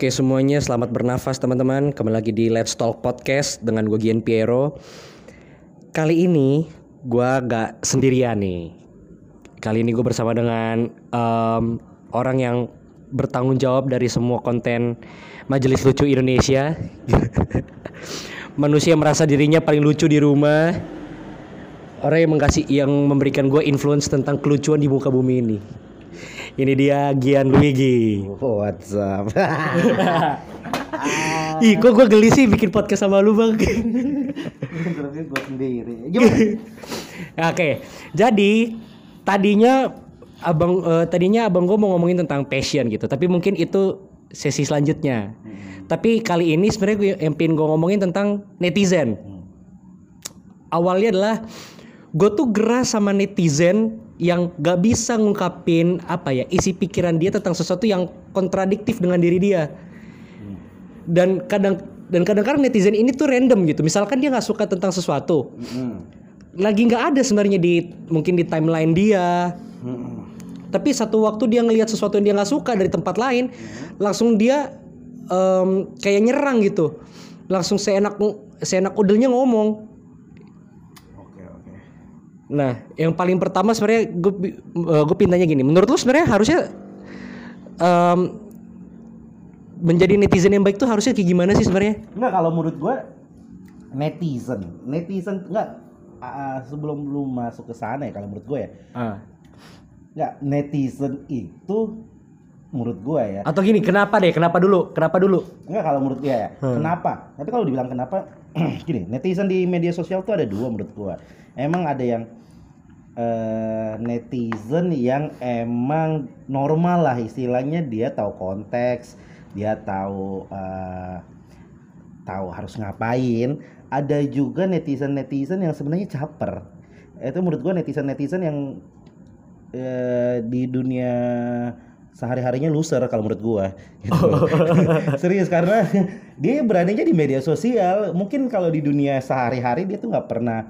Oke semuanya selamat bernafas teman-teman. Kembali lagi di Let's Talk Podcast dengan gue Gian Piero. Kali ini gue gak sendirian nih. Kali ini gue bersama dengan em, orang yang bertanggung jawab dari semua konten Majelis Lucu Indonesia. Manusia merasa dirinya paling lucu di rumah. Orang yang mengkasih yang memberikan gue influence tentang kelucuan di muka bumi ini Ini dia Gian Luigi. What's up? Ih kok gue geli sih bikin podcast sama lu bang? Interview gue sendiri. Oke jadi tadinya abang eh, tadinya abang gue mau ngomongin tentang passion gitu tapi mungkin itu sesi selanjutnya. Tapi kali ini sebenarnya gue yang gue ngomongin tentang netizen. Awalnya adalah gue tuh gerah sama netizen yang gak bisa ngungkapin apa ya isi pikiran dia tentang sesuatu yang kontradiktif dengan diri dia. Dan kadang dan kadang-kadang netizen ini tuh random gitu. Misalkan dia nggak suka tentang sesuatu. Hmm. lagi nggak ada sebenarnya di mungkin di timeline dia. Hmm. tapi satu waktu dia ngelihat sesuatu yang dia nggak suka dari tempat lain langsung dia em, kayak nyerang gitu. Langsung seenak seenak udelnya ngomong. Nah yang paling pertama sebenarnya gue gue pintanya gini menurut lu sebenarnya harusnya em, menjadi netizen yang baik tuh harusnya kayak gimana sih sebenarnya Enggak kalau menurut gue netizen, netizen enggak ah, sebelum lu masuk ke sana ya kalau menurut gue ya. Ah. Enggak netizen itu menurut gue ya. atau gini kenapa deh kenapa dulu kenapa dulu Enggak kalau menurut dia ya. Hmm. Kenapa? Tapi kalau dibilang kenapa gini, netizen di media sosial tuh ada dua menurut gua. Emang ada yang eh, netizen yang emang normal lah istilahnya dia tahu konteks, dia tahu eh, tahu harus ngapain. Ada juga netizen-netizen yang sebenarnya caper. Itu menurut gua netizen-netizen yang eh, di dunia sehari-harinya loser kalau menurut gua gitu. serius karena dia beraninya di media sosial mungkin kalau di dunia sehari-hari dia tuh nggak pernah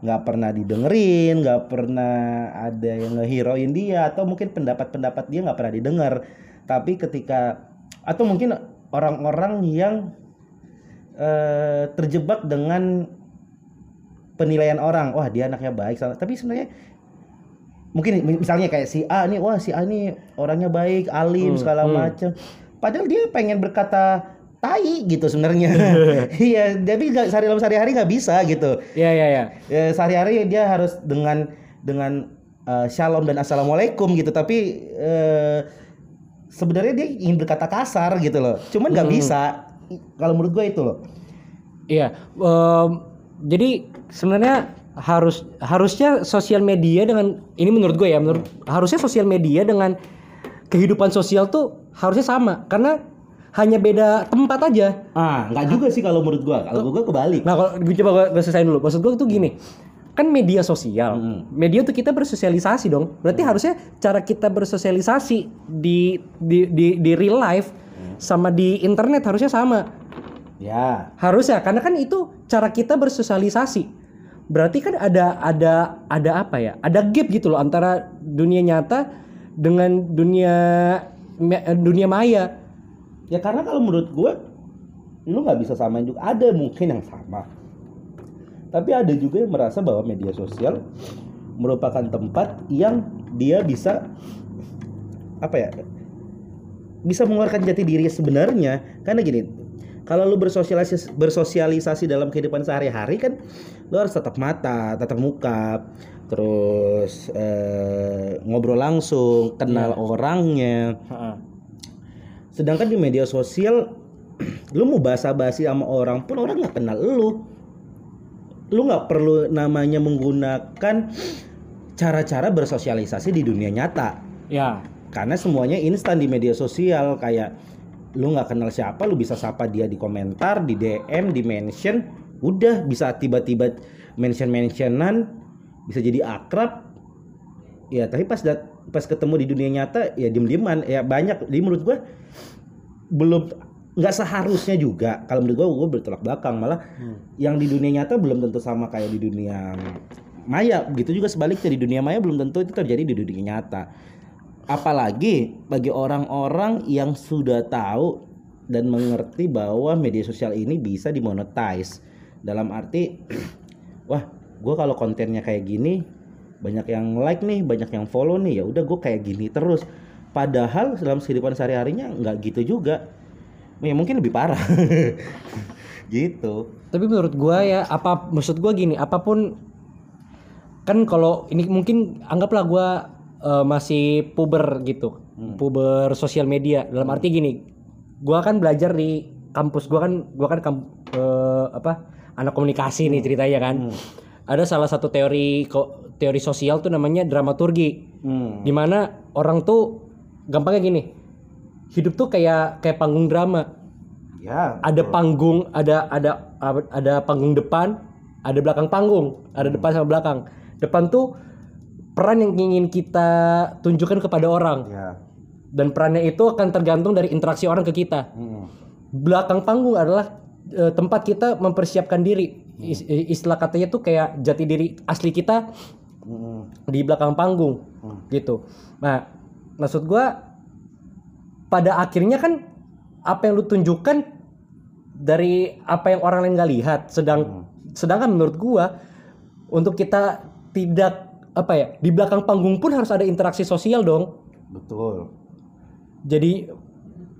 nggak pernah didengerin nggak pernah ada yang ngehiroin dia atau mungkin pendapat-pendapat dia nggak pernah didengar. Tapi ketika atau mungkin orang-orang yang eh, terjebak dengan penilaian orang wah dia anaknya baik tapi sebenarnya mungkin misalnya kayak si A nih wah si A nih orangnya baik alim Hmm, segala hmm. macam padahal dia pengen berkata tai gitu sebenarnya. Iya tapi nggak sehari dalam sehari-hari nggak bisa gitu. Ya ya ya ya, sehari-hari dia harus dengan dengan eh, shalom dan assalamualaikum gitu. Tapi eh, sebenarnya dia ingin berkata kasar gitu loh. Cuman nggak Hmm. bisa. Kalau menurut gue itu loh. Iya, em, jadi sebenarnya harus harusnya sosial media dengan ini menurut gue ya, menurut harusnya sosial media dengan kehidupan sosial tuh harusnya sama. Karena hanya beda tempat aja. ah nggak juga sih kalau menurut gue kalau gue kebalik Nah, kalau gue coba gue selesain dulu. Maksud gue tuh gini. Kan media sosial. Hmm. Media tuh kita bersosialisasi dong. Berarti harusnya cara kita bersosialisasi di di di, di real life sama di internet harusnya sama. ya Harusnya karena kan itu cara kita bersosialisasi. Berarti kan ada ada ada apa ya? Ada gap gitu loh antara dunia nyata dengan dunia dunia maya. Ya karena kalau menurut gue lu nggak bisa samain juga. Ada mungkin yang sama. Tapi ada juga yang merasa bahwa media sosial merupakan tempat yang dia bisa apa ya? Bisa mengeluarkan jati diri sebenarnya. Karena gini, kalau lu bersosialisasi bersosialisasi dalam kehidupan sehari-hari kan lu harus tatap mata, tatap muka, terus eh, ngobrol langsung, kenal orangnya. Sedangkan di media sosial lu mau basa-basi sama orang pun orang nggak kenal lu. Lu nggak perlu namanya menggunakan cara-cara bersosialisasi di dunia nyata. Ya. Karena semuanya instan di media sosial kayak lu nggak kenal siapa lu bisa sapa dia di komentar, di DM, di mention, udah bisa tiba-tiba mention-mentionan bisa jadi akrab. Ya, tapi pas dat- pas ketemu di dunia nyata ya diem-dieman. Ya banyak. Di menurut gua belum nggak seharusnya juga. Kalau menurut gua gua bertolak belakang. Malah yang di dunia nyata belum tentu sama kayak di dunia maya. Begitu juga sebaliknya di dunia maya belum tentu itu terjadi di dunia nyata. Apalagi bagi orang-orang yang sudah tahu dan mengerti bahwa media sosial ini bisa dimonetize. Dalam arti wah gue kalau kontennya kayak gini banyak yang like nih banyak yang follow nih. Ya udah gue kayak gini terus. Padahal dalam kehidupan sehari harinya nggak gitu juga. Ya mungkin lebih parah. Gitu. Tapi menurut gua ya apa maksud gua gini, apa pun kan kalau ini mungkin anggaplah gua eh, masih puber gitu. Puber sosial media. Dalam arti gini, gua kan belajar di kampus. Gua kan gua kan kam- eh, apa? anak komunikasi nih ceritanya kan. Ada salah satu teori ko- teori sosial tuh namanya dramaturgi. hmm. Di mana orang tuh gampangnya gini. Hidup tuh kayak kayak panggung drama ya ada panggung ada ada ada panggung depan ada belakang panggung ada depan sama belakang depan tuh peran yang ingin kita tunjukkan kepada orang ya dan perannya itu akan tergantung dari interaksi orang ke kita Hmm. belakang panggung adalah eh, tempat kita mempersiapkan diri Is- istilah katanya tuh kayak jati diri asli kita Hmm. di belakang panggung gitu. Nah, maksud gua pada akhirnya kan apa yang lu tunjukkan dari apa yang orang lain nggak lihat. Sedang sedangkan menurut gua untuk kita tidak apa ya di belakang panggung pun harus ada interaksi sosial dong. betul Jadi,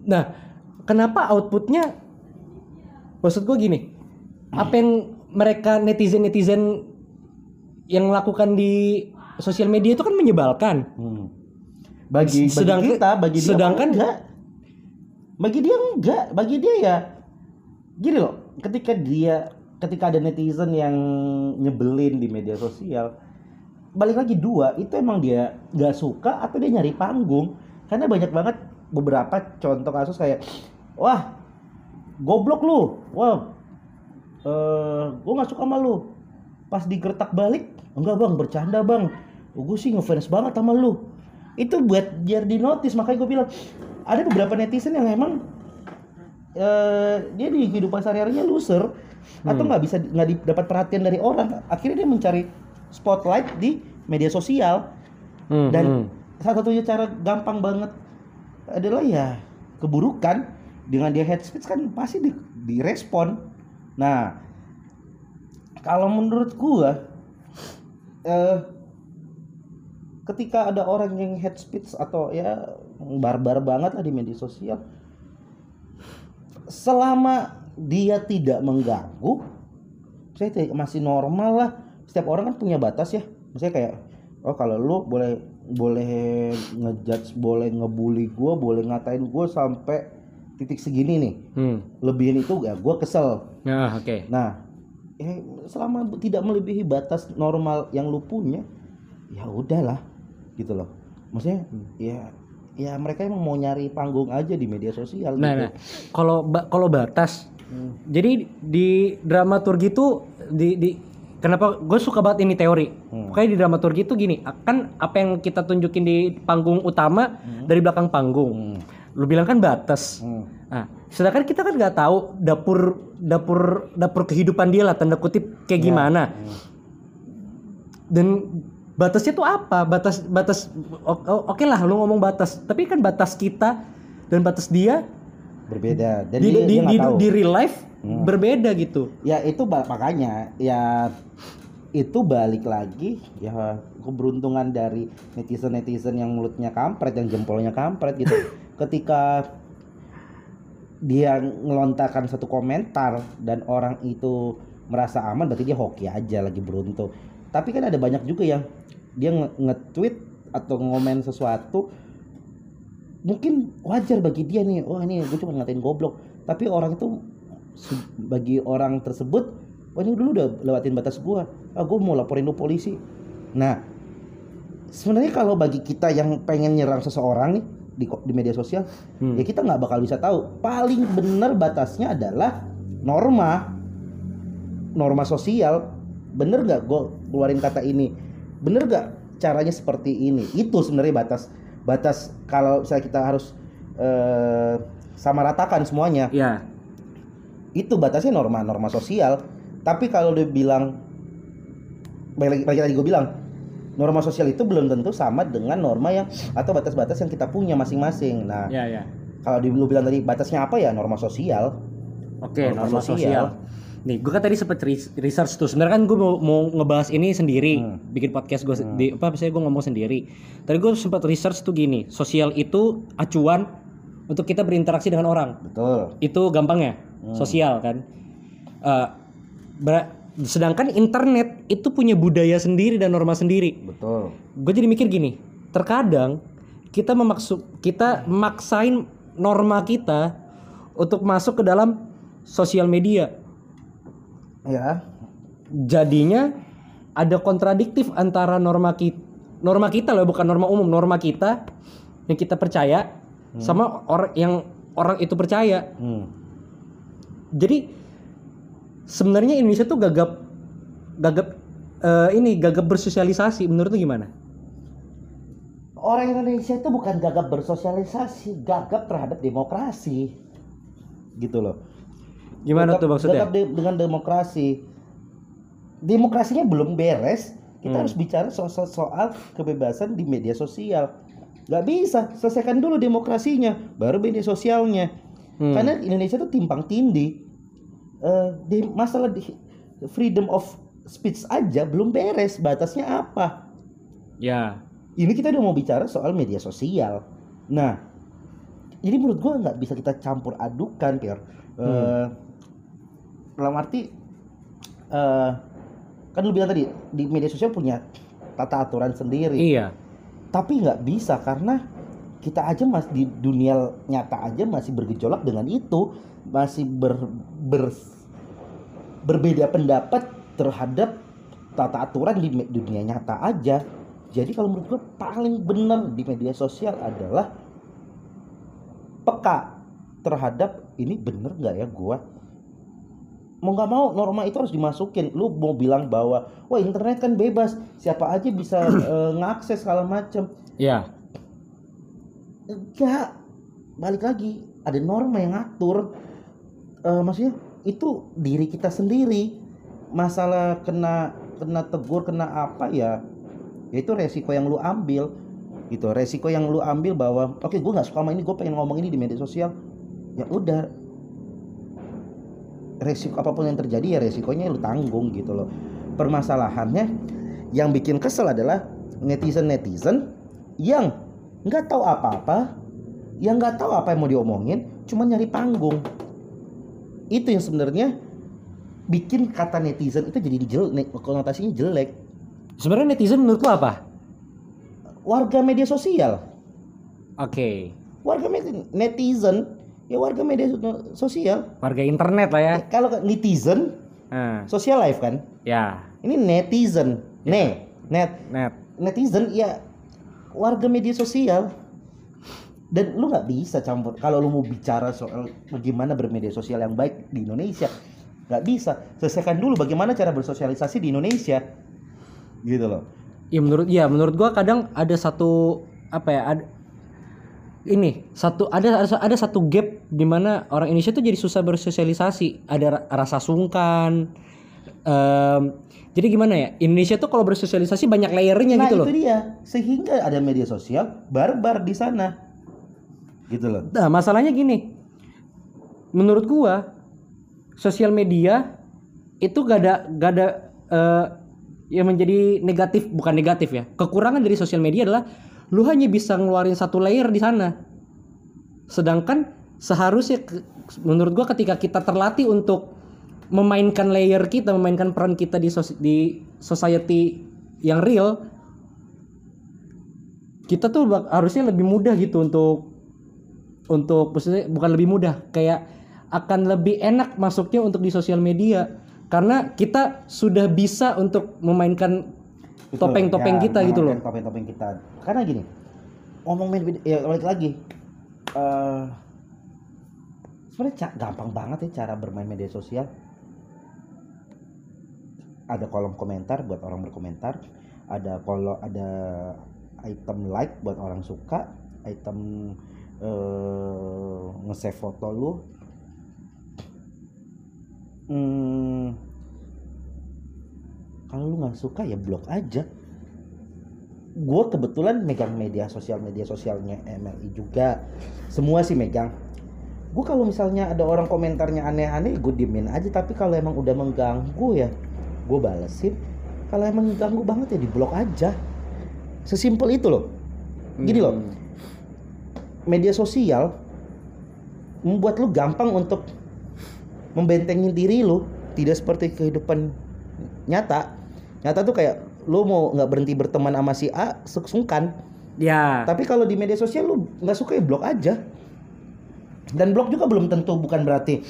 nah kenapa outputnya? Maksud gua gini, apa yang mereka netizen netizen yang lakukan di sosial media itu kan menyebalkan. Hmm. Bagi, bagi Sedangkan- kita, bagi dia sedangkan- enggak. Bagi dia enggak, bagi dia ya gini loh, ketika dia ketika ada netizen yang nyebelin di media sosial, balik lagi dua, itu emang dia nggak suka atau dia nyari panggung. Karena banyak banget beberapa contoh kasus kayak wah, goblok lu. Wah, eh gue nggak suka sama lu. Pas digertak balik, enggak bang, bercanda bang. gue sih ngefans banget sama lu. Itu buat biar di notice, makanya gue bilang ada beberapa netizen yang emang eh dia di kehidupan sehari-harinya loser atau nggak bisa nggak dapat perhatian dari orang. Akhirnya dia mencari spotlight di media sosial Hmm, dan hmm. salah satunya cara gampang banget adalah ya keburukan dengan dia head speech kan pasti di, direspon. Nah, kalau menurut gua eh ketika ada orang yang head speech atau ya barbar banget lah di media sosial selama dia tidak mengganggu saya masih normal lah setiap orang kan punya batas ya maksudnya kayak oh kalau lu boleh boleh ngejudge boleh ngebully gua boleh ngatain gua sampai titik segini nih Hmm. lebihin itu ya gua kesel Nah, oke. nah eh, selama tidak melebihi batas normal yang lu punya ya udahlah gitu loh. Maksudnya ya ya mereka emang mau nyari panggung aja di media sosial Nah, gitu. nah, kalau ba- kalau batas, jadi di dramaturgi itu di, di kenapa gue suka banget ini teori. Kayak di dramaturgi itu gini, kan apa yang kita tunjukin di panggung utama dari belakang panggung. Lu bilang kan batas. Hmm. Nah, sedangkan kita kan nggak tahu dapur dapur dapur kehidupan dia lah tanda kutip kayak gimana. Dan batasnya tuh apa? Batas batas oke lah lu ngomong batas, tapi kan batas kita dan batas dia berbeda dan di dia, di, dia di, tahu. di real life berbeda gitu. ya itu makanya ya itu balik lagi ya keberuntungan dari netizen netizen yang mulutnya kampret yang jempolnya kampret gitu ketika dia ngelontarkan satu komentar dan orang itu merasa aman berarti dia hoki aja lagi beruntung. Tapi kan ada banyak juga yang dia nge- nge-tweet atau ngomen sesuatu mungkin wajar bagi dia nih wah ini gue cuma ngatain goblok. Tapi orang itu bagi orang tersebut wah ini dulu udah lewatin batas gua. Ah gue mau laporin lu polisi. Nah sebenarnya kalau bagi kita yang pengen nyerang seseorang nih di, di media sosial ya kita nggak bakal bisa tahu. Paling benar batasnya adalah norma. Norma sosial. Bener nggak gue keluarin kata ini? Bener nggak caranya seperti ini? Itu sebenarnya batas batas kalau saya kita harus eh, sama ratakan semuanya. Ya. itu batasnya norma norma sosial. Tapi kalau dia bilang balik lagi, balik lagi gue bilang norma sosial itu belum tentu sama dengan norma yang atau batas-batas yang kita punya masing-masing nah Ya, ya. kalau di lu bilang tadi batasnya apa ya norma sosial Oke, Norma norma sosial. sosial. Nih, gue kan tadi sempet res- research tuh. Sebenarnya kan gue mau, mau ngebahas ini sendiri, Hmm. bikin podcast gue di apa saya gue ngomong sendiri. Tadi gue sempat research tuh gini, sosial itu acuan untuk kita berinteraksi dengan orang. betul Itu gampangnya, sosial kan. Eh, ber- sedangkan internet itu punya budaya sendiri dan norma sendiri. betul Gue jadi mikir gini, terkadang kita memaksud kita maksain norma kita untuk masuk ke dalam sosial media. ya Jadinya ada kontradiktif antara norma kita norma kita loh bukan norma umum, norma kita yang kita percaya sama orang yang orang itu percaya. hmm. Jadi sebenarnya Indonesia tuh gagap gagap eh, ini gagap bersosialisasi menurut lu gimana? orang Indonesia itu bukan gagap bersosialisasi gagap terhadap demokrasi gitu loh Gimana Gagap- tuh maksudnya? gagap de- dengan demokrasi demokrasinya belum beres kita Hmm. harus bicara soal, soal kebebasan di media sosial nggak bisa selesaikan dulu demokrasinya baru media sosialnya Hmm. karena Indonesia tuh timpang tindih Eh, di masalah di freedom of speech aja belum beres batasnya apa Ya. ini kita udah mau bicara soal media sosial. Nah, jadi menurut gua nggak bisa kita campur adukan, Pier. Eh, dalam arti, eh, kan lu bilang tadi di media sosial punya tata aturan sendiri, Iya. tapi nggak bisa karena kita aja masih di dunia nyata aja masih bergejolak dengan itu, masih ber, ber- berbeda pendapat terhadap tata aturan di dunia nyata aja. Jadi kalau menurut gue paling benar di media sosial adalah peka terhadap ini bener nggak ya gua? Mau nggak mau norma itu harus dimasukin. Lu mau bilang bahwa wah internet kan bebas siapa aja bisa eh, ngakses segala macem. Iya. enggak balik lagi ada norma yang ngatur. Eh, maksudnya itu diri kita sendiri masalah kena kena tegur kena apa ya itu resiko yang lu ambil gitu. Resiko yang lu ambil bahwa oke gue nggak suka sama ini gue pengen ngomong ini di media sosial. Ya udah. Resiko apa pun yang terjadi ya resikonya lu tanggung gitu loh. Permasalahannya yang bikin kesel adalah netizen netizen yang nggak tahu apa-apa yang nggak tahu apa yang mau diomongin cuma nyari panggung. Itu yang sebenarnya bikin kata netizen itu jadi jelek konotasinya jelek Sebenarnya netizen menurut lu apa? warga media sosial Oke. warga med- netizen ya warga media so- sosial Warga internet lah ya. Eh, kalau netizen Nah, sosial life kan ya. ini netizen ne net Net. netizen ya warga media sosial dan lu nggak bisa campur kalau lu mau bicara soal bagaimana bermedia sosial yang baik di Indonesia nggak bisa. Selesaikan dulu bagaimana cara bersosialisasi di Indonesia. Gitu loh. Ya menurut ya menurut gua kadang ada satu apa ya ada ini satu ada ada, satu gap di mana orang Indonesia tuh jadi susah bersosialisasi. Ada ra- rasa sungkan Em, jadi gimana ya Indonesia tuh kalau bersosialisasi banyak layernya nah gitu itu loh dia. Sehingga ada media sosial barbar di sana. Gitu loh. Nah masalahnya gini menurut gua sosial media itu gak ada gak ada eh, yang menjadi negatif bukan negatif ya. Kekurangan dari sosial media adalah lu hanya bisa ngeluarin satu layer di sana. Sedangkan seharusnya menurut gua ketika kita terlatih untuk memainkan layer kita memainkan peran kita di sos- di society yang real kita tuh harusnya lebih mudah gitu untuk untuk maksudnya bukan lebih mudah kayak akan lebih enak masuknya untuk di sosial media karena kita sudah bisa untuk memainkan topeng-topeng Ya, kita gitu loh. Topeng-topeng kita. Karena gini, ngomong main video- ya balik lagi. eh sebenarnya gampang banget ya cara bermain media sosial. Ada kolom komentar buat orang berkomentar, ada kalau ada item like buat orang suka, item eh nge-save foto lu. Hmm, kalau lu nggak suka ya blok aja. Gue kebetulan megang media sosial media sosialnya MLI juga. Semua sih megang. Gue kalau misalnya ada orang komentarnya aneh-aneh gue diemin aja. Tapi kalau emang udah mengganggu ya gue balesin. Kalau emang ganggu banget ya di blok aja. Sesimpel itu loh. Gini loh. Hmm. media sosial membuat lu gampang untuk membentengi diri lu tidak seperti kehidupan nyata nyata tuh kayak lu mau nggak berhenti berteman sama si A su- sungkan Ya. tapi kalau di media sosial lu nggak suka ya blok aja. Dan blok juga belum tentu bukan berarti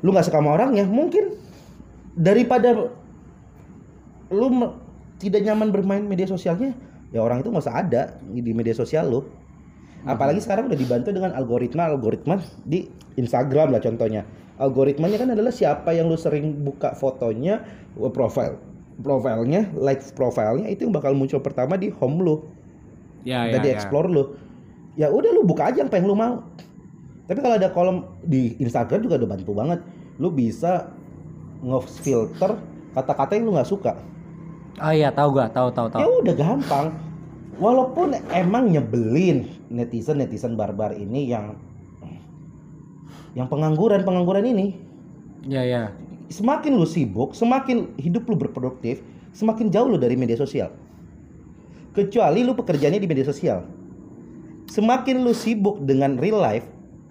lu nggak suka sama orangnya mungkin. Daripada lu tidak nyaman bermain media sosialnya ya orang itu nggak usah ada di media sosial lu. Apalagi sekarang udah dibantu dengan algoritma algoritma di Instagram lah contohnya algoritmanya kan adalah siapa yang lu sering buka fotonya eh, profile profilnya like profilnya itu yang bakal muncul pertama di home lu. Ya, dan di explore lu. Ya udah lu buka aja apa yang lu mau. Tapi kalau ada kolom di Instagram juga udah bantu banget. Lu bisa nge-filter kata-kata yang lu nggak suka. Oh iya, tahu gua, tahu tahu ya tahu. udah gampang. Walaupun emang nyebelin netizen netizen barbar ini yang yang pengangguran pengangguran ini. Ya ya. semakin lu sibuk semakin hidup lu berproduktif semakin jauh lu dari media sosial. Kecuali lu pekerjaannya di media sosial. Semakin lu sibuk dengan real life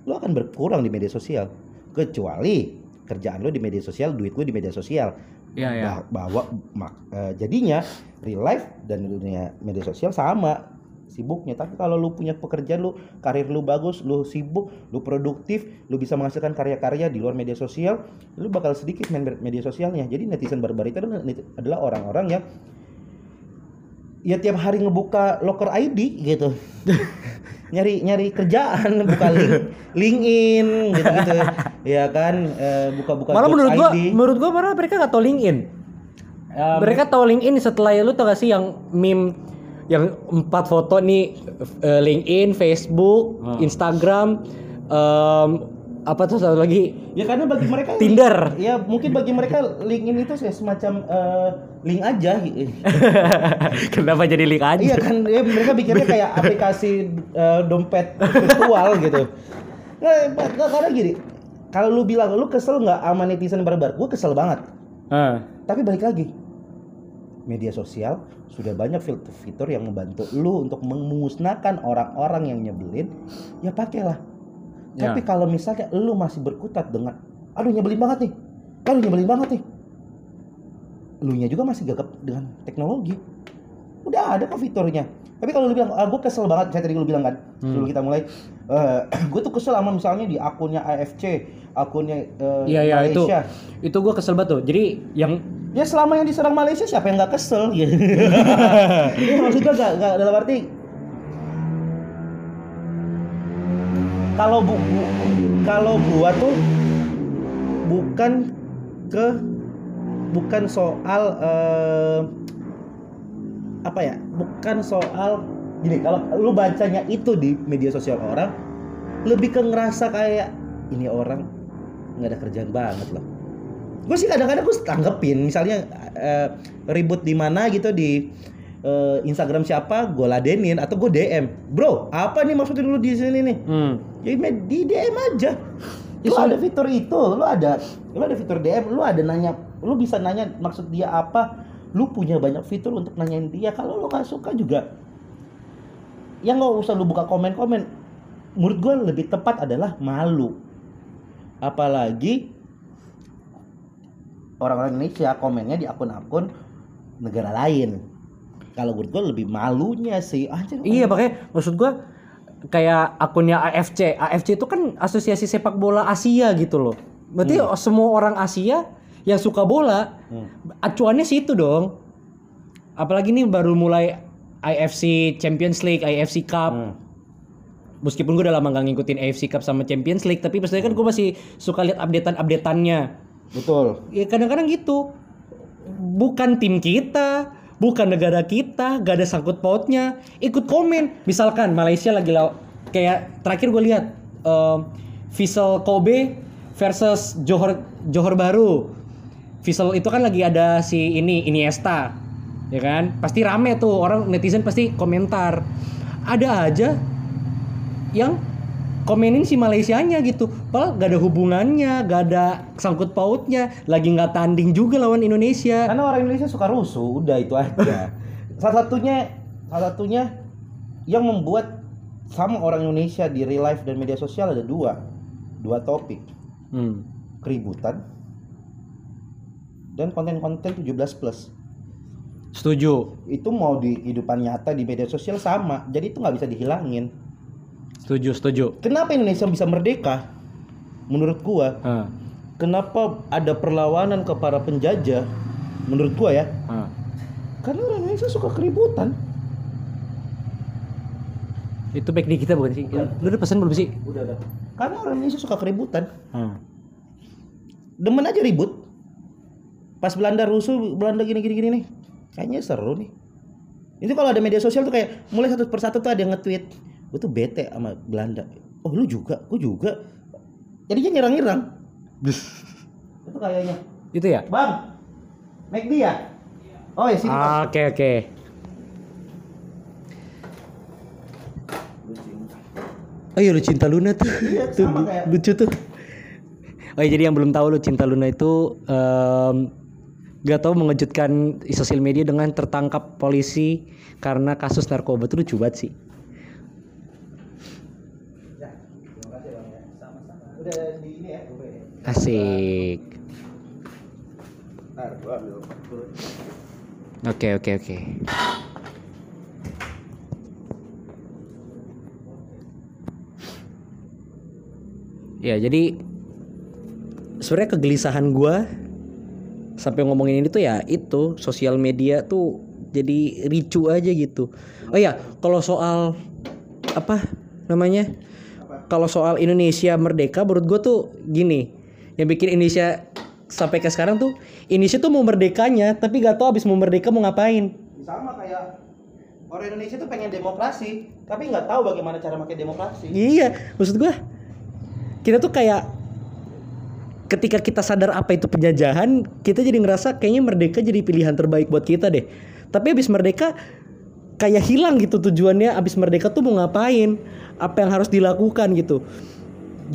lu akan berkurang di media sosial. Kecuali kerjaan lu di media sosial duit lu di media sosial. Ya ya. Bah- bahwa mak- eh, jadinya real life dan dunia media sosial sama sibuknya tapi kalau lu punya pekerjaan lu karir lu bagus lu sibuk lu produktif lu bisa menghasilkan karya-karya di luar media sosial lu bakal sedikit main media sosialnya jadi netizen barbar itu adalah, orang-orang yang ya tiap hari ngebuka locker ID gitu nyari nyari kerjaan buka link LinkedIn gitu gitu ya kan Eh, buka-buka Malah menurut gua, ID. menurut gua malah mereka nggak tahu LinkedIn. mereka tahu LinkedIn setelah lu tau gak sih yang meme yang empat foto nih eh, LinkedIn, Facebook, Hmm. Instagram, em, apa tuh satu lagi Ya karena bagi mereka Tinder. Ya mungkin bagi mereka LinkedIn itu kayak semacam eh, link aja. Kenapa jadi link aja? iya kan ya mereka pikirnya kayak aplikasi eh, dompet virtual gitu. Nggak, nggak, karena gini, kalau lu bilang lu kesel nggak sama netizen barbar, gue kesel banget. Ah. Tapi balik lagi, media sosial sudah banyak fitur-fitur yang membantu lu untuk memusnahkan orang-orang yang nyebelin. Ya pakailah. Ya. Tapi kalau misalnya lu masih berkutat dengan, aduh nyebelin banget nih, aduh nyebelin banget nih, lu nya juga masih gagap dengan teknologi. Udah ada kok fiturnya. Tapi kalau lu bilang, ah, gue kesel banget, saya tadi lu bilang kan, Hmm. sebelum kita mulai, gue tuh kesel sama misalnya di akunnya AFC, akunnya eh, Iya iya itu. Malaysia. Itu gua kesel banget tuh. Jadi yang Ya selama yang diserang Malaysia siapa yang nggak kesel gitu. Iya maksudnya gak, gak dalam arti kalau bu, bu- kalau gua tuh bukan ke bukan soal eh, apa ya bukan soal gini kalau lu bacanya itu di media sosial orang lebih ke ngerasa kayak ini orang nggak ada kerjaan banget loh. Gue sih kadang-kadang gue tanggepin misalnya eh, ribut di mana gitu di eh, Instagram siapa gue ladenin atau gue DM bro apa nih maksudnya dulu di sini nih? Hmm, ya di DM aja. Ya, lu ada fitur itu lu ada lu ada fitur DM lu ada nanya lu bisa nanya maksud dia apa. Lu punya banyak fitur untuk nanyain dia. Kalau lu nggak suka juga ya nggak usah lu buka komen-komen menurut gue lebih tepat adalah malu apalagi orang-orang Indonesia komennya di akun-akun negara lain kalau menurut gue lebih malunya sih anjir Iya makanya maksud gua kayak akunnya AFC. AFC itu kan asosiasi sepak bola Asia gitu loh. Berarti semua orang Asia yang suka bola Hmm. acuannya situ dong. Apalagi nih baru mulai IFC Champions League, IFC Cup. Hmm. Meskipun gue udah lama gak ngikutin AFC Cup sama Champions League, tapi maksudnya kan gue masih suka lihat updatean-updateannya. betul Ya kadang-kadang gitu. Bukan tim kita, bukan negara kita, gak ada sangkut pautnya. Ikut komen. Misalkan Malaysia lagi law kayak terakhir gue lihat em, Vissel Kobe versus Johor Johor Baru. Vissel itu kan lagi ada si ini Iniesta. Ya kan pasti rame tuh orang netizen pasti komentar ada aja yang komenin si Malaysianya gitu padahal gak ada hubungannya gak ada sangkut pautnya lagi nggak tanding juga lawan Indonesia Karena orang Indonesia suka rusuh, udah itu aja. salah satunya salah satunya yang membuat sama orang Indonesia di real life dan media sosial ada dua. Dua topik, Hmm. keributan dan konten-konten 17 plus. Setuju Itu mau di kehidupan nyata di media sosial sama. Jadi itu nggak bisa dihilangin. setuju setuju Kenapa Indonesia bisa merdeka? Menurut gua, Ah, kenapa ada perlawanan ke para penjajah? Menurut gua ya, ah. karena orang Indonesia suka keributan. itu back di kita bukan sih lu udah pesan belum sih Udah ada. Karena orang Indonesia suka keributan. Ah. Demen aja ribut. Pas Belanda rusuh, Belanda gini gini gini nih. Kayaknya seru nih. Itu kalau ada media sosial tuh kayak mulai satu persatu tuh ada yang nge-tweet. Gue tuh bete sama Belanda. Oh lu juga, gue juga. Jadinya nyerang-nyerang. Itu kayaknya. itu ya Bang, make dia. Oh ya sini. Pak. oke oke Oh iya lu cinta Luna tuh. Iya, tuh sama kayak- lucu tuh. Oh iya, jadi yang belum tahu lu cinta Luna itu em, gak tahu mengejutkan sosial media dengan tertangkap polisi karena kasus narkoba itu lucu banget sih. Gue. Asik. Oke oke oke. Ya jadi sebenarnya kegelisahan gua sampai ngomongin ini tuh ya itu sosial media tuh jadi ricu aja gitu. Oh ya kalau soal apa namanya? Kalau soal Indonesia merdeka menurut gua tuh gini yang bikin Indonesia sampai ke sekarang tuh Indonesia tuh mau merdekanya tapi gak tahu abis mau merdeka mau ngapain. Sama kayak orang Indonesia tuh pengen demokrasi, tapi nggak tahu bagaimana cara pakai demokrasi. Iya, maksud gua kita tuh kayak ketika kita sadar apa itu penjajahan, kita jadi ngerasa kayaknya merdeka jadi pilihan terbaik buat kita deh. Tapi abis merdeka kayak hilang gitu tujuannya. Abis merdeka tuh mau ngapain? Apa yang harus dilakukan gitu.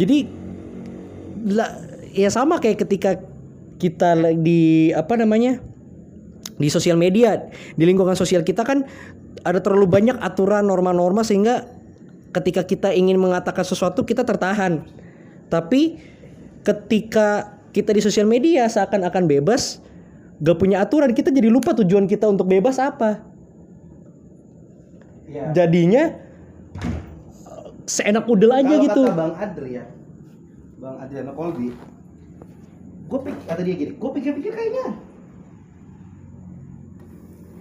Jadi ya sama kayak ketika kita di apa namanya di sosial media di lingkungan sosial kita kan ada terlalu banyak aturan norma-norma sehingga ketika kita ingin mengatakan sesuatu kita tertahan tapi ketika kita di sosial media seakan-akan bebas gak punya aturan kita jadi lupa tujuan kita untuk bebas apa. Iya. jadinya seenak udel aja Kalau gitu. kata Bang Adri ya, Bang Adriano Kolbi, gue pikir kata dia gini, gue pikir-pikir kayaknya,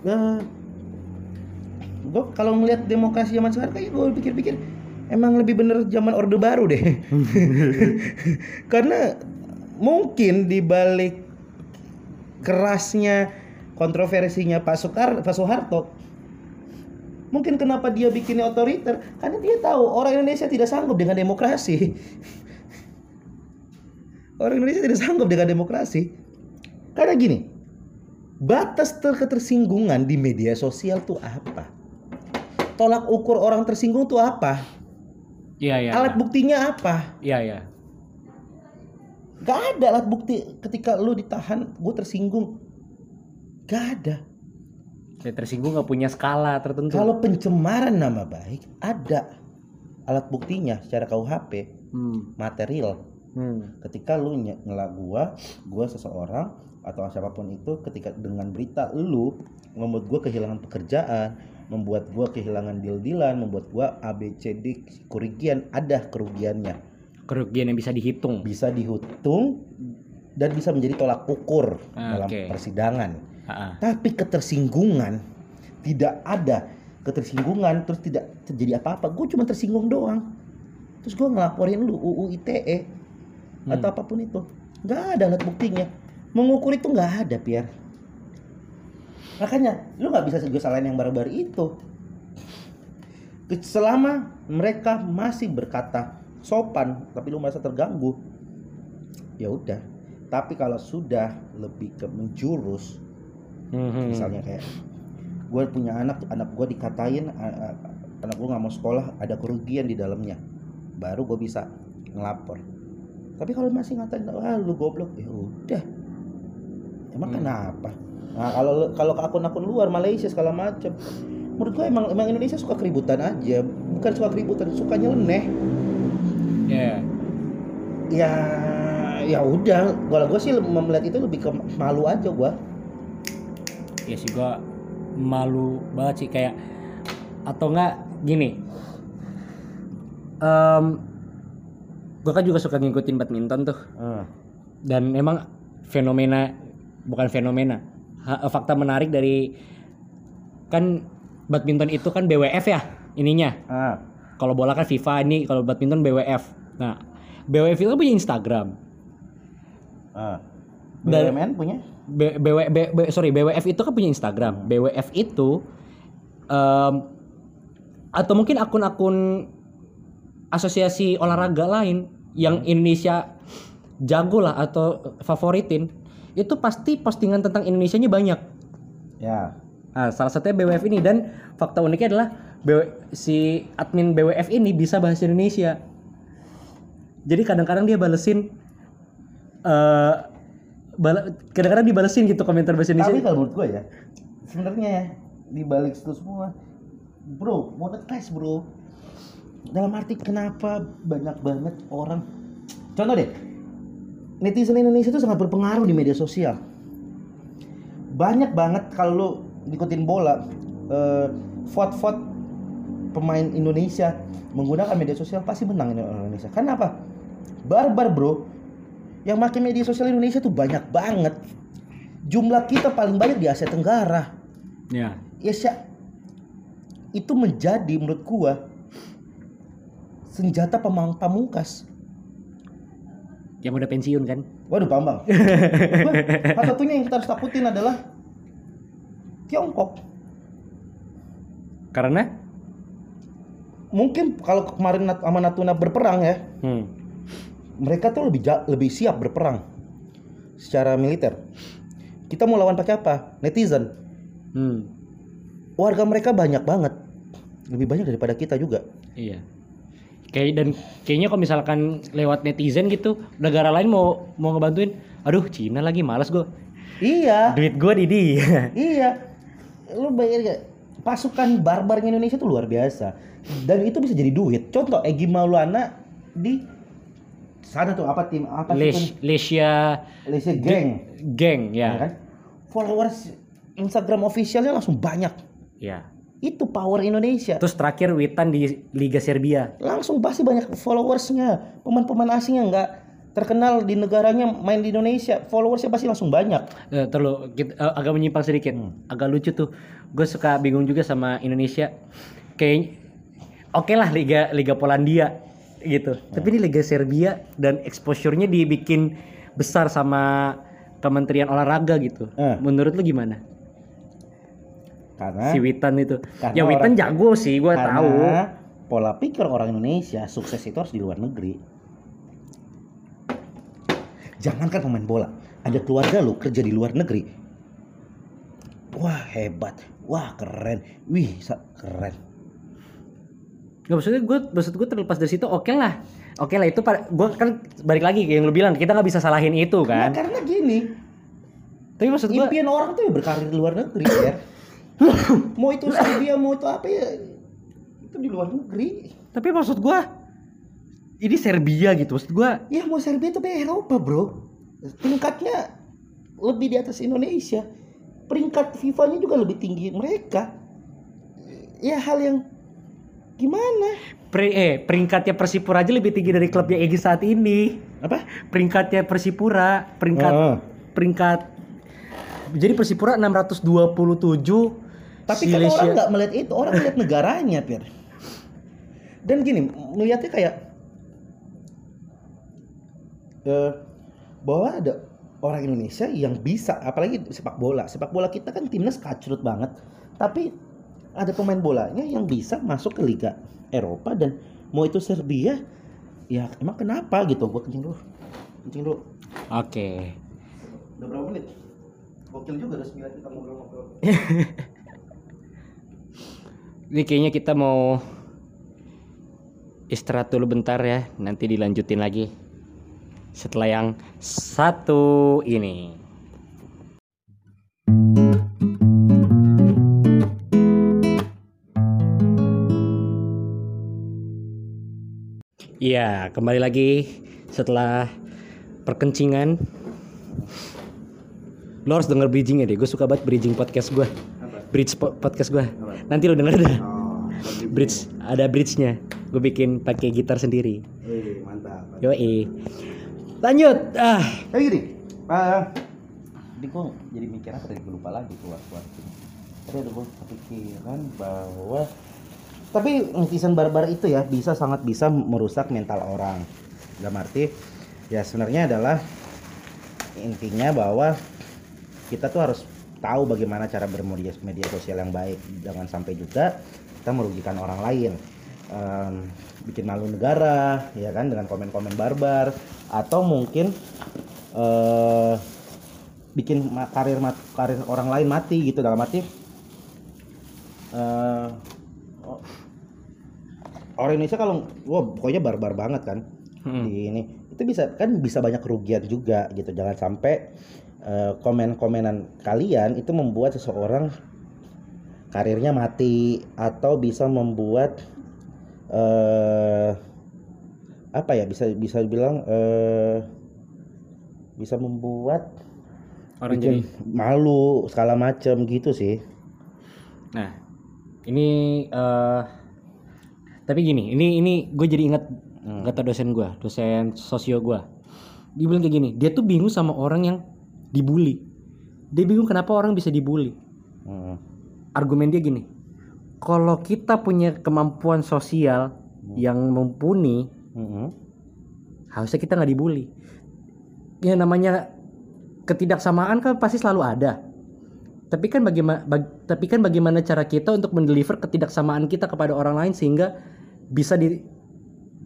eh, gue kalau melihat demokrasi zaman sekarang kayak gue pikir-pikir emang lebih bener zaman orde baru deh, karena mungkin di balik kerasnya kontroversinya Pak Soekar Pak Soeharto Mungkin kenapa dia bikinnya otoriter? Karena dia tahu orang Indonesia tidak sanggup dengan demokrasi. Orang Indonesia tidak sanggup dengan demokrasi. Karena gini, batas ter ketersinggungan di media sosial tuh apa? Tolak ukur orang tersinggung tuh apa? Iya iya Alat buktinya apa? iya iya Gak ada alat bukti ketika lu ditahan, gue tersinggung. Gak ada. Saya tersinggung nggak punya skala tertentu Kalau pencemaran nama baik, ada alat buktinya secara KUHP hmm. material. Hmm. Ketika lu ngelak gua, gua seseorang atau siapa pun itu ketika dengan berita lu membuat gua kehilangan pekerjaan, membuat gua kehilangan deal-dealan, membuat gua ABCD kerugian, ada kerugiannya. kerugian yang bisa dihitung Bisa dihitung dan bisa menjadi tolak ukur Ah, dalam persidangan. Ah, ah. Tapi ketersinggungan tidak ada ketersinggungan terus tidak terjadi apa-apa. Gue cuma tersinggung doang. Terus gue ngelaporin lu UU ITE atau apa pun itu. Nggak ada alat buktinya. Mengukur itu nggak ada, Pierre. Makanya lu nggak bisa juga salahin yang baru-baru itu. Selama mereka masih berkata sopan, tapi lu merasa terganggu, ya udah. Tapi kalau sudah lebih ke menjurus, Hmm. misalnya kayak gue punya anak anak gue dikatain anak gue nggak mau sekolah ada kerugian di dalamnya baru gue bisa ngelapor tapi kalau masih ngatain ah lu goblok ya udah emang Hmm. kenapa? Nah kalau kalau ke akun-akun luar Malaysia segala macam menurut gue emang emang Indonesia suka keributan aja. Bukan suka keributan sukanya leneh. Ya. ya ya udah. Kalau gue sih melihat itu lebih ke malu aja gue ya sih gua malu banget sih. Kayak atau enggak gini. Em gua kan juga suka ngikutin badminton tuh. Dan emang fenomena bukan fenomena. Ha- fakta menarik dari kan badminton itu kan BWF ya ininya. Ah kalau bola kan FIFA ini kalau badminton BWF nah BWF itu punya Instagram. Ah BUMN punya? B, BW, B- B- sorry BWF itu kan punya Instagram. BWF itu em, atau mungkin akun-akun asosiasi olahraga lain yang Indonesia jago lah atau favoritin itu pasti postingan tentang Indonesianya banyak. ya Nah, salah satunya BWF ini dan fakta uniknya adalah BW si admin BWF ini bisa bahasa Indonesia. Jadi kadang-kadang dia balesin eh bala- kadang-kadang dibalesin gitu komentar bahasa tapi Indonesia. kalau menurut gue ya sebenarnya ya di balik itu semua bro monetize bro dalam arti kenapa banyak banget orang contoh deh netizen Indonesia itu sangat berpengaruh di media sosial. Banyak banget kalau lu ngikutin bola eh, vote-vote pemain Indonesia menggunakan media sosial pasti menang Indonesia. Kenapa barbar bro yang pakai media sosial Indonesia tuh banyak banget. Jumlah kita paling banyak di Asia Tenggara. Ya. ya Sya, itu menjadi menurut gua senjata pamungkas Yang udah pensiun kan? waduh Bambang salah satunya yang kita harus takutin adalah Tiongkok Karena mungkin kalau kemarin sama Natuna berperang ya hmm. mereka tuh lebih lebih siap berperang secara militer kita mau lawan pakai apa netizen Hmm. warga mereka banyak banget lebih banyak daripada kita juga Iya. Kayak dan kayaknya kalau misalkan lewat netizen gitu, negara lain mau mau ngebantuin, aduh Cina lagi malas gue. iya Duit gue di dia. Iya. Lu bayangin gak? Pasukan barbarnya Indonesia tuh luar biasa. Dan itu bisa jadi duit. Contoh Egi Maulana di sana tuh apa tim apa tuh? Lesia Malaysia Gang. Geng Ya ya. kan? Followers Instagram officialnya langsung banyak. Ya. Itu power Indonesia. Terus terakhir Witan di Liga Serbia. Langsung pasti banyak followersnya. Pemain-pemain asing yang nggak terkenal di negaranya main di Indonesia, followersnya pasti langsung banyak. Eh, terlalu kita- eh, agak menyimpang sedikit. Agak lucu tuh. Gue suka bingung juga sama Indonesia. Kayak oke lah Liga Liga Polandia gitu. Tapi ini Liga Serbia dan exposure-nya dibikin besar sama Kementerian Olahraga gitu. Eh. Menurut lu gimana? Karena Si Witan itu. Karena ya Witan orang- jago sih, gue tahu. pola pikir orang Indonesia sukses itu harus di luar negeri. Jangankan pemain bola, ada keluarga lu kerja di luar negeri. Wah hebat, wah keren, wih keren. Gak maksudnya gue maksud gue terlepas dari situ oke lah. Oke lah itu gue kan balik lagi kayak yang lu bilang kita nggak bisa salahin itu Nah, kan. karena gini, Tapi maksud gue impian orang tuh ya berkarir di luar negeri ya. mau itu Serbia, mau itu apa ya, itu di luar negeri. tapi maksud gue ini Serbia gitu maksud gue Ya mau Serbia itu di Eropa bro Tingkatnya lebih di atas Indonesia Peringkat FIFA-nya juga lebih tinggi mereka Ya hal yang gimana? Pre- eh peringkatnya Persipura aja lebih tinggi dari klubnya Egy saat ini. Apa? Peringkatnya Persipura, peringkat Heeh. peringkat jadi Persipura 627 Tapi kan orang nggak melihat itu, orang melihat negaranya, Pir. Dan gini, melihatnya kayak eh, bahwa ada orang Indonesia yang bisa, apalagi sepak bola. Sepak bola kita kan timnas kacrut banget, tapi ada pemain bolanya yang bisa masuk ke Liga Eropa dan mau itu Serbia, ya emang kenapa gitu? Gue kencing dulu, kencing dulu. Oke. Udah berapa menit? Gokil juga udah 9 kita ngobrol-ngobrol. Ini kayaknya kita mau istirahat dulu bentar ya. Nanti dilanjutin lagi setelah yang satu ini. Iya, kembali lagi setelah perkencingan. Lo harus denger bridgingnya deh. Gue suka banget bridging podcast gue. Bridge po- podcast gue. Nanti lo denger dah. Oh, Bridge, ada bridge-nya. Gue bikin pakai gitar sendiri. Eh, mantap. Yoi. Lanjut. Ah, Kayak gini. eh jadi gue jadi mikir apa tadi gue lupa lagi keluar keluar tadi ada gue kepikiran bahwa tapi netizen barbar itu ya bisa sangat bisa merusak mental orang dalam arti ya sebenarnya adalah intinya bahwa kita tuh harus tahu bagaimana cara bermedia media sosial yang baik. Jangan sampai juga kita merugikan orang lain. Em, bikin malu negara ya kan dengan komen-komen barbar. Atau mungkin eh bikin ma- karir karir orang lain mati gitu. Dalam arti oh, orang Indonesia kalau wah pokoknya barbar banget kan Hmm. di ini. Itu bisa kan bisa banyak kerugian juga gitu. Jangan sampai eh, komen-komenan kalian itu membuat seseorang karirnya mati atau bisa membuat eh apa ya bisa bisa bilang eh bisa membuat orang jadi. malu segala macam gitu sih Nah, ini eh tapi gini, ini ini gue jadi ingat kata dosen gue, dosen sosio gue. Dia bilang kayak gini, dia tuh bingung sama orang yang dibully. Dia bingung kenapa orang bisa dibully. Hmm. Argumen dia gini, kalau kita punya kemampuan sosial yang mumpuni, Mm-mm. harusnya kita nggak dibully. Ya namanya ketidaksamaan kan pasti selalu ada. Tapi kan bagaimana tapi kan bagaimana cara kita untuk mendeliver ketidaksamaan kita kepada orang lain sehingga bisa di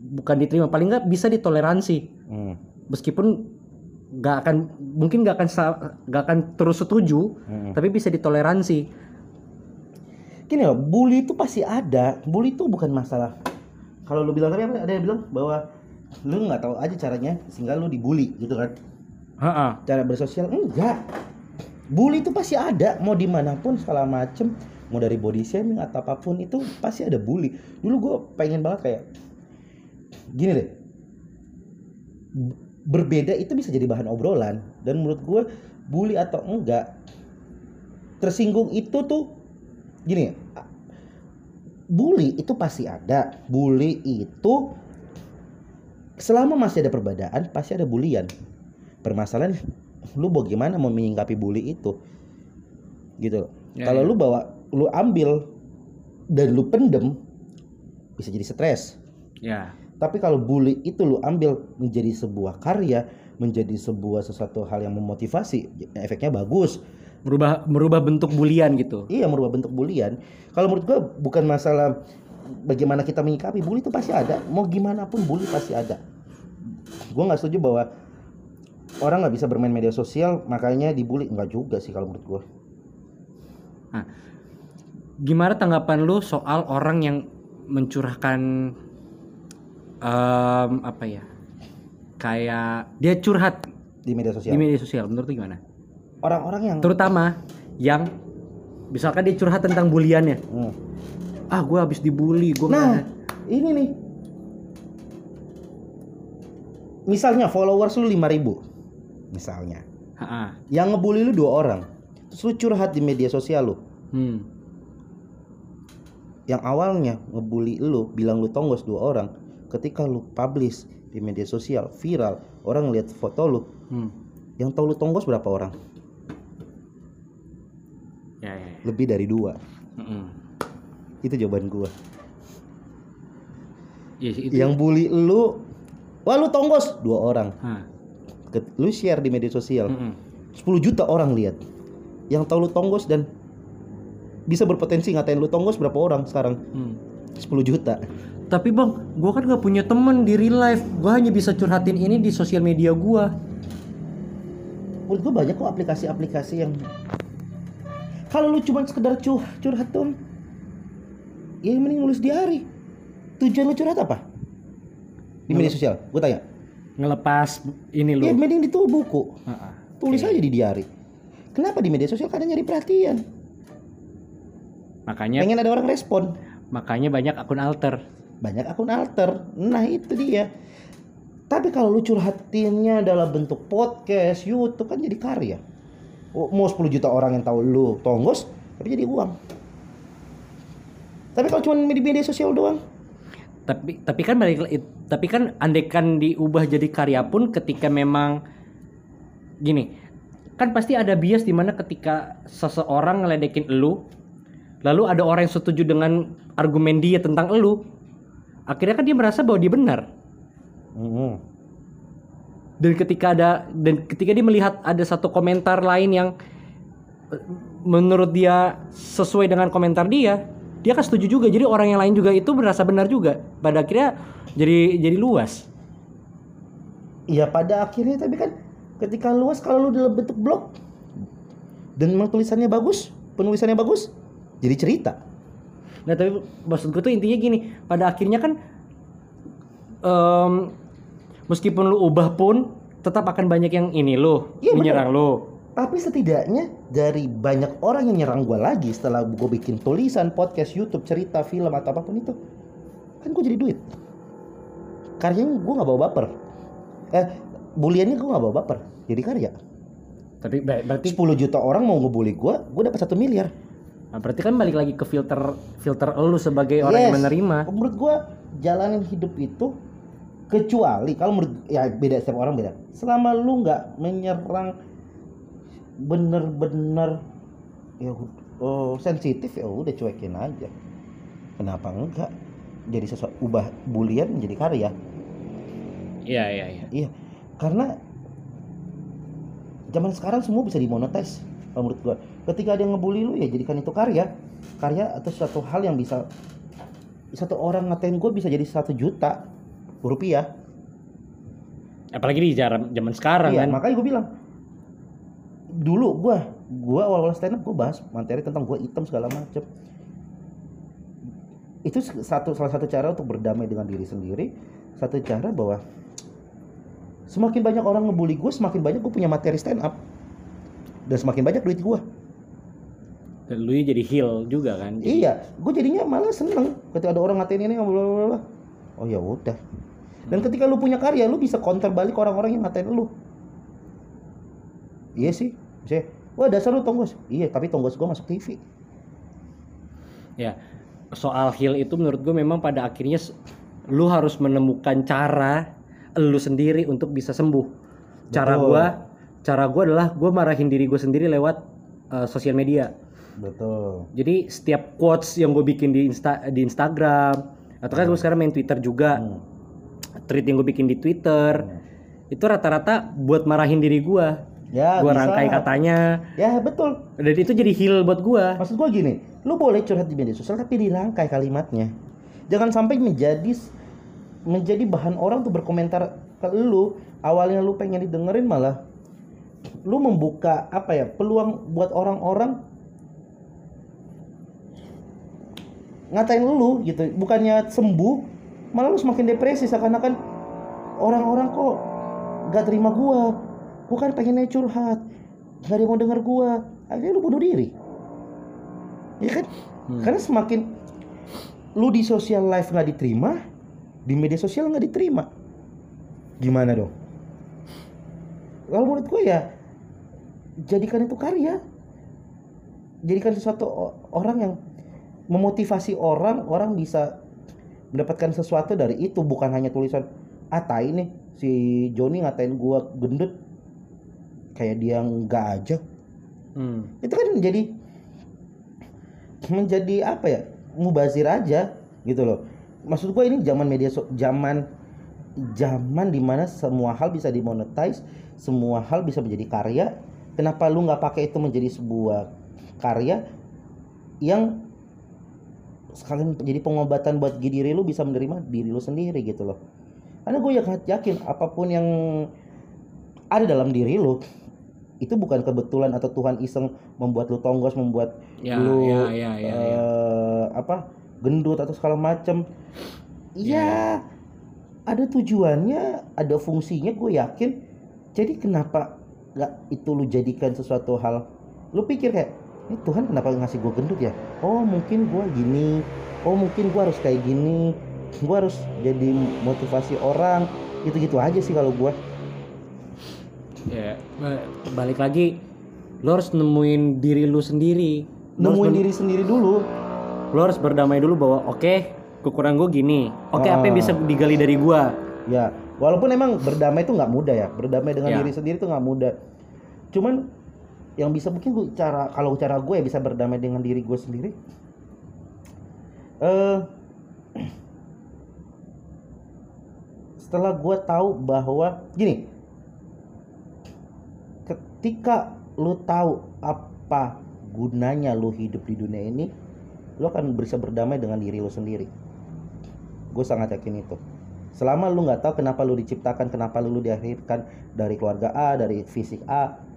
bukan diterima paling nggak bisa ditoleransi Hmm. meskipun nggak akan mungkin nggak akan nggak akan terus setuju Mm-mm. tapi bisa ditoleransi. Gini loh bully itu pasti ada. Bully itu bukan masalah. Kalau lu bilang tapi ada yang bilang bahwa lu nggak tahu aja caranya sehingga lu dibully gitu kan? Heeh. cara bersosial enggak. Bully itu pasti ada. Mau di mana pun segala macem. Mau dari body shaming atau apa pun itu pasti ada bully. Dulu gue pengen banget kayak gini deh berbeda itu bisa jadi bahan obrolan. Dan menurut gue bully atau enggak tersinggung itu tuh gini bully itu pasti ada. Bully itu selama masih ada perbedaan pasti ada bulian. Permasalahan lu bagaimana mau menyingkapi bully itu? Gitu. Ya, kalau ya. lu bawa lu ambil dan lu pendem bisa jadi stres. Ya tapi kalau bully itu lu ambil menjadi sebuah karya menjadi sebuah sesuatu hal yang memotivasi efeknya bagus. Merubah merubah bentuk bulian gitu. Iya merubah bentuk bulian. Kalau menurut gua bukan masalah bagaimana kita menyikapi bully itu pasti ada. Mau gimana pun bully pasti ada. Gua nggak setuju bahwa orang nggak bisa bermain media sosial makanya dibully. Nggak juga sih kalau menurut gua. Nah, gimana tanggapan lu soal orang yang mencurahkan em, apa ya? Kayak dia curhat di media di sosial media sosial. Menurut gimana? orang-orang yang Terutama yang misalkan dia curhat tentang buliannya. Hmm. Ah, gue habis dibully, gue nah ini nih misalnya followers lu 5000 misalnya yang ngebully lu dua orang terus lu curhat di media sosial lu Hmm. yang awalnya ngebully lu bilang lu tonggos dua orang ketika lu publish di media sosial viral orang lihat foto lu Hmm. yang tahu lu tonggos berapa orang Ya, ya, ya. lebih dari dua Mm-mm. itu jawaban gua sih, itu. yang bully lu wah lu tonggos dua orang lu share di media sosial Mm-mm. 10 juta orang lihat yang tahu lu tonggos dan bisa berpotensi ngatain lu tonggos berapa orang sekarang Hmm. 10 juta Tapi bang, gue kan gak punya temen di real life. Gue hanya bisa curhatin ini di sosial media gue. menurut gua banyak kok aplikasi-aplikasi yang kalau lu cuma sekedar cuh curhat dong ya mending nulis diary tujuan lu curhat apa? Di media sosial? Gue tanya. Ngelepas ini lu. Ya mending itu buku Heeh. tulis aja di diary kenapa di media sosial kadang nyari perhatian? Makanya pengen ada orang respon. Makanya banyak akun alter banyak akun alter. Nah itu dia. Tapi kalau lu curhatinnya dalam bentuk podcast YouTube kan jadi karya. Oh, mau 10 juta orang yang tahu lu tonggos tapi jadi uang. Tapi kalau cuma di media sosial doang. Tapi tapi kan balik tapi kan andekan diubah jadi karya pun ketika memang gini kan pasti ada bias di mana ketika seseorang ngeledekin elu lalu ada orang yang setuju dengan argumen dia tentang elu akhirnya kan dia merasa bahwa dia benar Mm-mm. dan ketika ada dan ketika dia melihat ada satu komentar lain yang eh, menurut dia sesuai dengan komentar dia dia kan setuju juga jadi orang yang lain juga itu merasa benar juga pada akhirnya jadi jadi luas Iya pada akhirnya tapi kan ketika luas kalau lu dalam bentuk blog dan memang tulisannya bagus, penulisannya bagus, jadi cerita. Nah tapi maksud gue tuh intinya gini pada akhirnya kan em, meskipun lu ubah pun tetap akan banyak yang ini lo Iya, menyerang lo Tapi setidaknya dari banyak orang yang nyerang gue lagi setelah gue bikin tulisan, podcast, YouTube, cerita, film atau apa pun itu, kan gue jadi duit. Karyanya gue nggak bawa baper. Eh, buliannya gue nggak bawa baper. Jadi karya. tapi ber- berarti 10 juta orang mau ngebully gue, gue dapat satu miliar. Nah, berarti kan balik lagi ke filter filter lu sebagai orang yang Yes. menerima Menurut gua jalanin hidup itu kecuali kalau menurut ya beda setiap orang beda. Selama lu nggak menyerang bener-bener ya oh, sensitif ya udah cuekin aja. Kenapa enggak? Jadi sesuatu ubah bulian menjadi karya. iya iya iya Iya, karena zaman sekarang semua bisa dimonetize. Kalau menurut gua, ketika ada yang ngebully lu ya jadikan itu karya, karya atau suatu hal yang bisa satu orang ngatain gue bisa jadi satu juta rupiah. apalagi di zaman sekarang Iya, kan? makanya gue bilang dulu gua gua awal-awal stand up gue bahas materi tentang gue hitam segala macem. Itu satu salah satu cara untuk berdamai dengan diri sendiri. Satu cara bahwa semakin banyak orang ngebully gue semakin banyak gue punya materi stand up dan semakin banyak duit gue Dan lu jadi heal juga kan Jadi- iya gue jadinya malah seneng ketika ada orang ngatain ini bla oh ya udah. Dan ketika lu punya karya lu bisa counter balik orang-orang yang ngatain lu. Iya sih saya wah dasar lu tonggos. Iya tapi tonggos gue masuk TV ya soal heal itu menurut gue memang pada akhirnya lu harus menemukan cara lu sendiri untuk bisa sembuh. Cara gua cara gua adalah gua marahin diri gue sendiri lewat uh, sosial media betul. Jadi setiap quotes yang gue bikin di insta di Instagram atau kan gue sekarang main Twitter juga. Hmm. tweet yang gue bikin di Twitter itu rata-rata buat marahin diri gue ya gue rangkai katanya. Ya betul. Dan itu jadi heal buat gue maksud gue gini lu boleh curhat di media sosial tapi dirangkai kalimatnya. Jangan sampai menjadi menjadi bahan orang tuh berkomentar ke lu awalnya lu pengen didengerin malah lu membuka apa ya peluang buat orang-orang ngatain lu gitu. Bukannya sembuh malah lu semakin depresi seakan-akan orang-orang kok gak terima gua. Gua kan pengennya curhat gak ada yang mau denger gua. Akhirnya lu bunuh diri. Ya kan? Karena semakin lu di sosial life nggak diterima di media sosial nggak diterima. Gimana dong? Kalau menurut gue ya jadikan itu karya. Jadikan sesuatu orang yang memotivasi orang orang bisa mendapatkan sesuatu dari itu bukan hanya tulisan ah tai nih si Joni ngatain gua gendut. Kayak dia enggak aja. Hmm. itu kan menjadi menjadi apa ya mubazir aja gitu loh. Maksud gue ini zaman media so, zaman zaman di mana semua hal bisa dimonetize semua hal bisa menjadi karya. Kenapa lu nggak pakai itu menjadi sebuah karya yang sekalian jadi pengobatan buat diri lu bisa menerima diri lu sendiri gitu loh. Karena gue yakin, yakin apa pun yang ada dalam diri lu itu bukan kebetulan atau Tuhan iseng membuat lu tonggos membuat Ya, lu ya, ya, ya, ya. eh, apa gendut atau segala macam ya ada tujuannya ada fungsinya gue yakin. Jadi kenapa nggak itu lu jadikan sesuatu hal? Lu pikir kayak ini Tuhan kenapa ngasih gue gendut ya? Oh mungkin gue gini. Oh mungkin gue harus kayak gini. Gue harus jadi motivasi orang. Gitu-gitu aja sih kalau gue ya ba- balik lagi. Lo harus nemuin diri lu sendiri. Lo nemuin diri sendiri dulu. Lo harus berdamai dulu bahwa oke kekurangan gue gini. Oke apa yang Ah. bisa digali dari gua? Ya walaupun emang berdamai itu nggak mudah ya. Berdamai dengan Ya. diri sendiri itu nggak mudah. Cuman yang bisa mungkin gue cara kalau cara gue ya bisa berdamai dengan diri gue sendiri. Eh setelah gue tahu bahwa gini. Ketika lu tahu apa gunanya lu hidup di dunia ini lu akan bisa berdamai dengan diri lu sendiri. Gue sangat yakin itu. Selama lu nggak tahu kenapa lu diciptakan kenapa lu dilahirkan dari keluarga A dari fisik A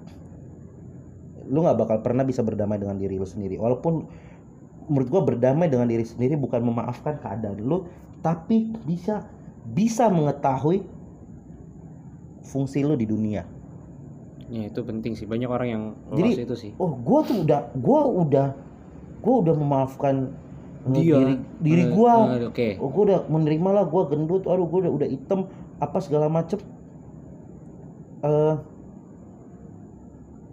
lu nggak bakal pernah bisa berdamai dengan diri lu sendiri. Walaupun menurut gua berdamai dengan diri sendiri bukan memaafkan keadaan lu tapi bisa bisa mengetahui fungsi lu di dunia. Ya itu penting sih. Banyak orang yang Jadi- itu sih. oh gua tuh udah gua udah gua udah memaafkan eh, Dia. diri diri Eh, gua. eh, oke. Oh, gue udah menerima lah gue gendut, aduh gue udah udah hitam apa segala macem. eh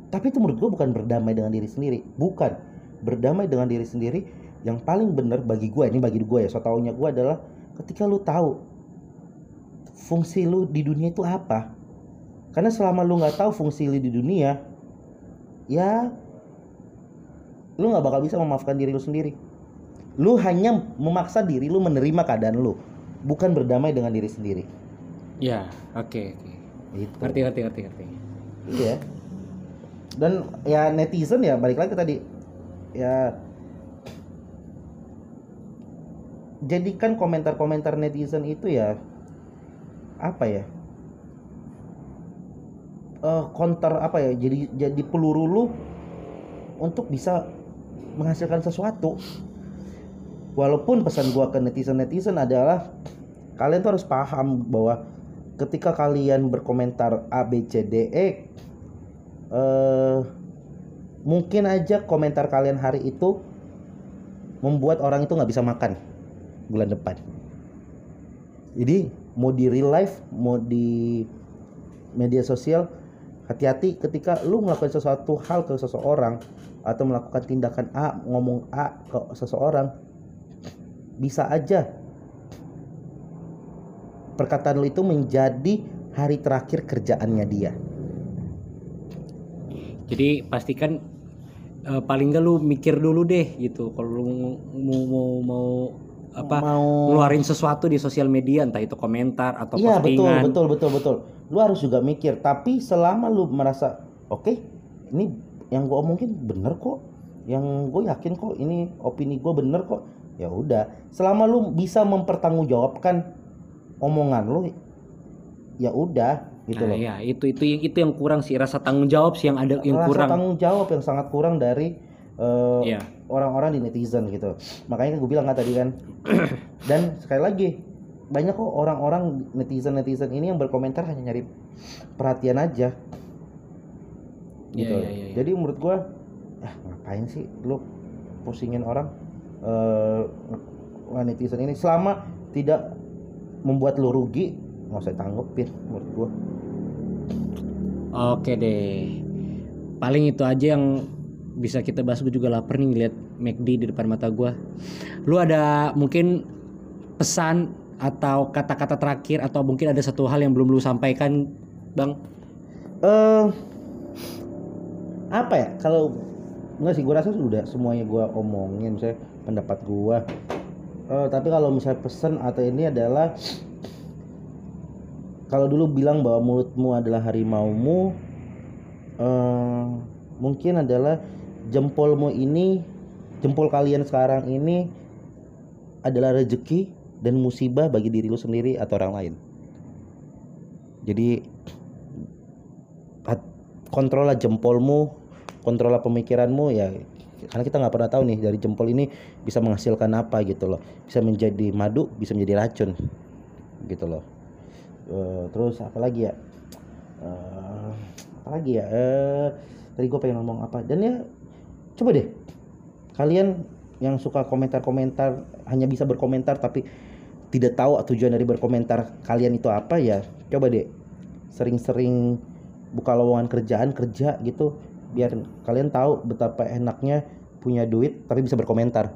tapi itu menurut gue bukan berdamai dengan diri sendiri, bukan. Berdamai dengan diri sendiri. Yang paling benar bagi gue ini bagi gue ya, so taunya gue adalah ketika lu tahu fungsi lu di dunia itu apa. Karena selama lu nggak tahu fungsi lu di dunia, ya lu nggak bakal bisa memaafkan diri lu sendiri. Lu hanya memaksa diri lu menerima keadaan lu. Bukan berdamai dengan diri sendiri. Ya oke oke. Itu ngerti ngerti ngerti ngerti. Iya dan ya netizen ya balik lagi tadi. Ya jadikan komentar-komentar netizen itu ya apa ya? Eh counter apa ya? Jadi jadi peluru lu untuk bisa menghasilkan sesuatu. Walaupun pesan gua ke netizen netizen adalah kalian tuh harus paham bahwa ketika kalian berkomentar A B C D E eh mungkin aja komentar kalian hari itu membuat orang itu nggak bisa makan bulan depan. Jadi mau di real life mau di media sosial hati-hati ketika lu melakukan sesuatu hal ke seseorang atau melakukan tindakan A ngomong A ke seseorang bisa aja perkataan lu itu menjadi hari terakhir kerjaannya dia jadi pastikan eh, paling nggak lu mikir dulu deh gitu kalau lu mau mau mau apa mau ngeluarin sesuatu di sosial media entah itu komentar atau Iya betul postingan betul betul betul. Lu harus juga mikir. Tapi selama lu merasa oke, ini yang gue omongin bener kok, yang gue yakin kok ini opini gue bener kok. Ya udah. Selama lu bisa mempertanggungjawabkan omongan lu, ya udah gitu nah, loh. ya itu itu itu yang kurang sih rasa tanggung jawab sih yang ada yang Rasa kurang tanggung jawab yang sangat kurang dari eh, Iya. orang-orang di netizen gitu. Makanya gue bilang kan tadi kan. Dan sekali lagi banyak kok orang-orang netizen-netizen ini yang berkomentar hanya nyari perhatian aja. Gitu. Iya, iya, iya, iya. Jadi menurut gue, ah ngapain sih lu pusingin orang eh netizen ini selama tidak membuat lu rugi nggak usah tanggepin menurut gue. Oke deh. Paling itu aja yang bisa kita bahas gue juga lapar nih ngeliat McD di depan mata gua. Lu ada mungkin pesan atau kata-kata terakhir atau mungkin ada satu hal yang belum lu sampaikan, Bang? eh apa ya kalau nggak sih gue rasa sudah semuanya gue omongin misalnya pendapat gue Eh tapi kalau misalnya pesan atau ini adalah kalau dulu bilang bahwa mulutmu adalah harimaumu eh mungkin adalah jempolmu ini jempol kalian sekarang ini adalah rezeki dan musibah bagi diri lu sendiri atau orang lain. Jadi kontrollah jempolmu kontrollah pemikiranmu ya karena kita nggak pernah tahu nih dari jempol ini bisa menghasilkan apa gitu loh. Bisa menjadi madu bisa menjadi racun gitu loh Eh, terus apa lagi ya? Eh, apa lagi ya? Eh, tadi gue pengen ngomong apa? Dan ya coba deh. Kalian yang suka komentar-komentar hanya bisa berkomentar tapi tidak tahu tujuan dari berkomentar kalian itu apa ya coba deh. Sering-sering buka lowongan kerjaan kerja gitu biar kalian tahu betapa enaknya punya duit tapi bisa berkomentar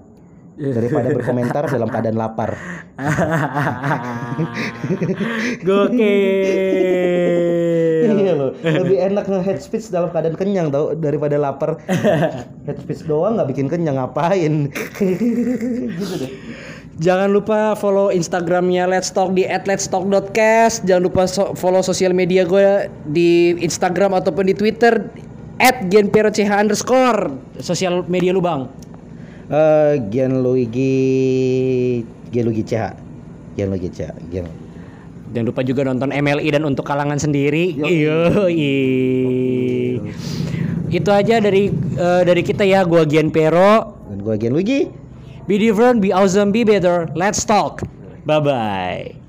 daripada berkomentar dalam keadaan lapar Gokil. iya loh lebih enak nge-head speech dalam keadaan kenyang tau daripada lapar head speech doang nggak bikin kenyang ngapain gitu deh Jangan lupa follow Instagramnya Let's Talk di @letstalk.cast. Jangan lupa so- follow sosial media gue di Instagram ataupun di Twitter @genperoch underscore. Sosial media lu bang. Eh, Gianluigi Gianluigi CH Gianluigi CH Gian Jangan lupa juga nonton MLI dan untuk kalangan sendiri. Yoi. Itu aja dari eh, dari kita ya. Gua Gian Pero. dan gue Gianluigi Be different, be awesome, be better. Let's talk. Bye bye.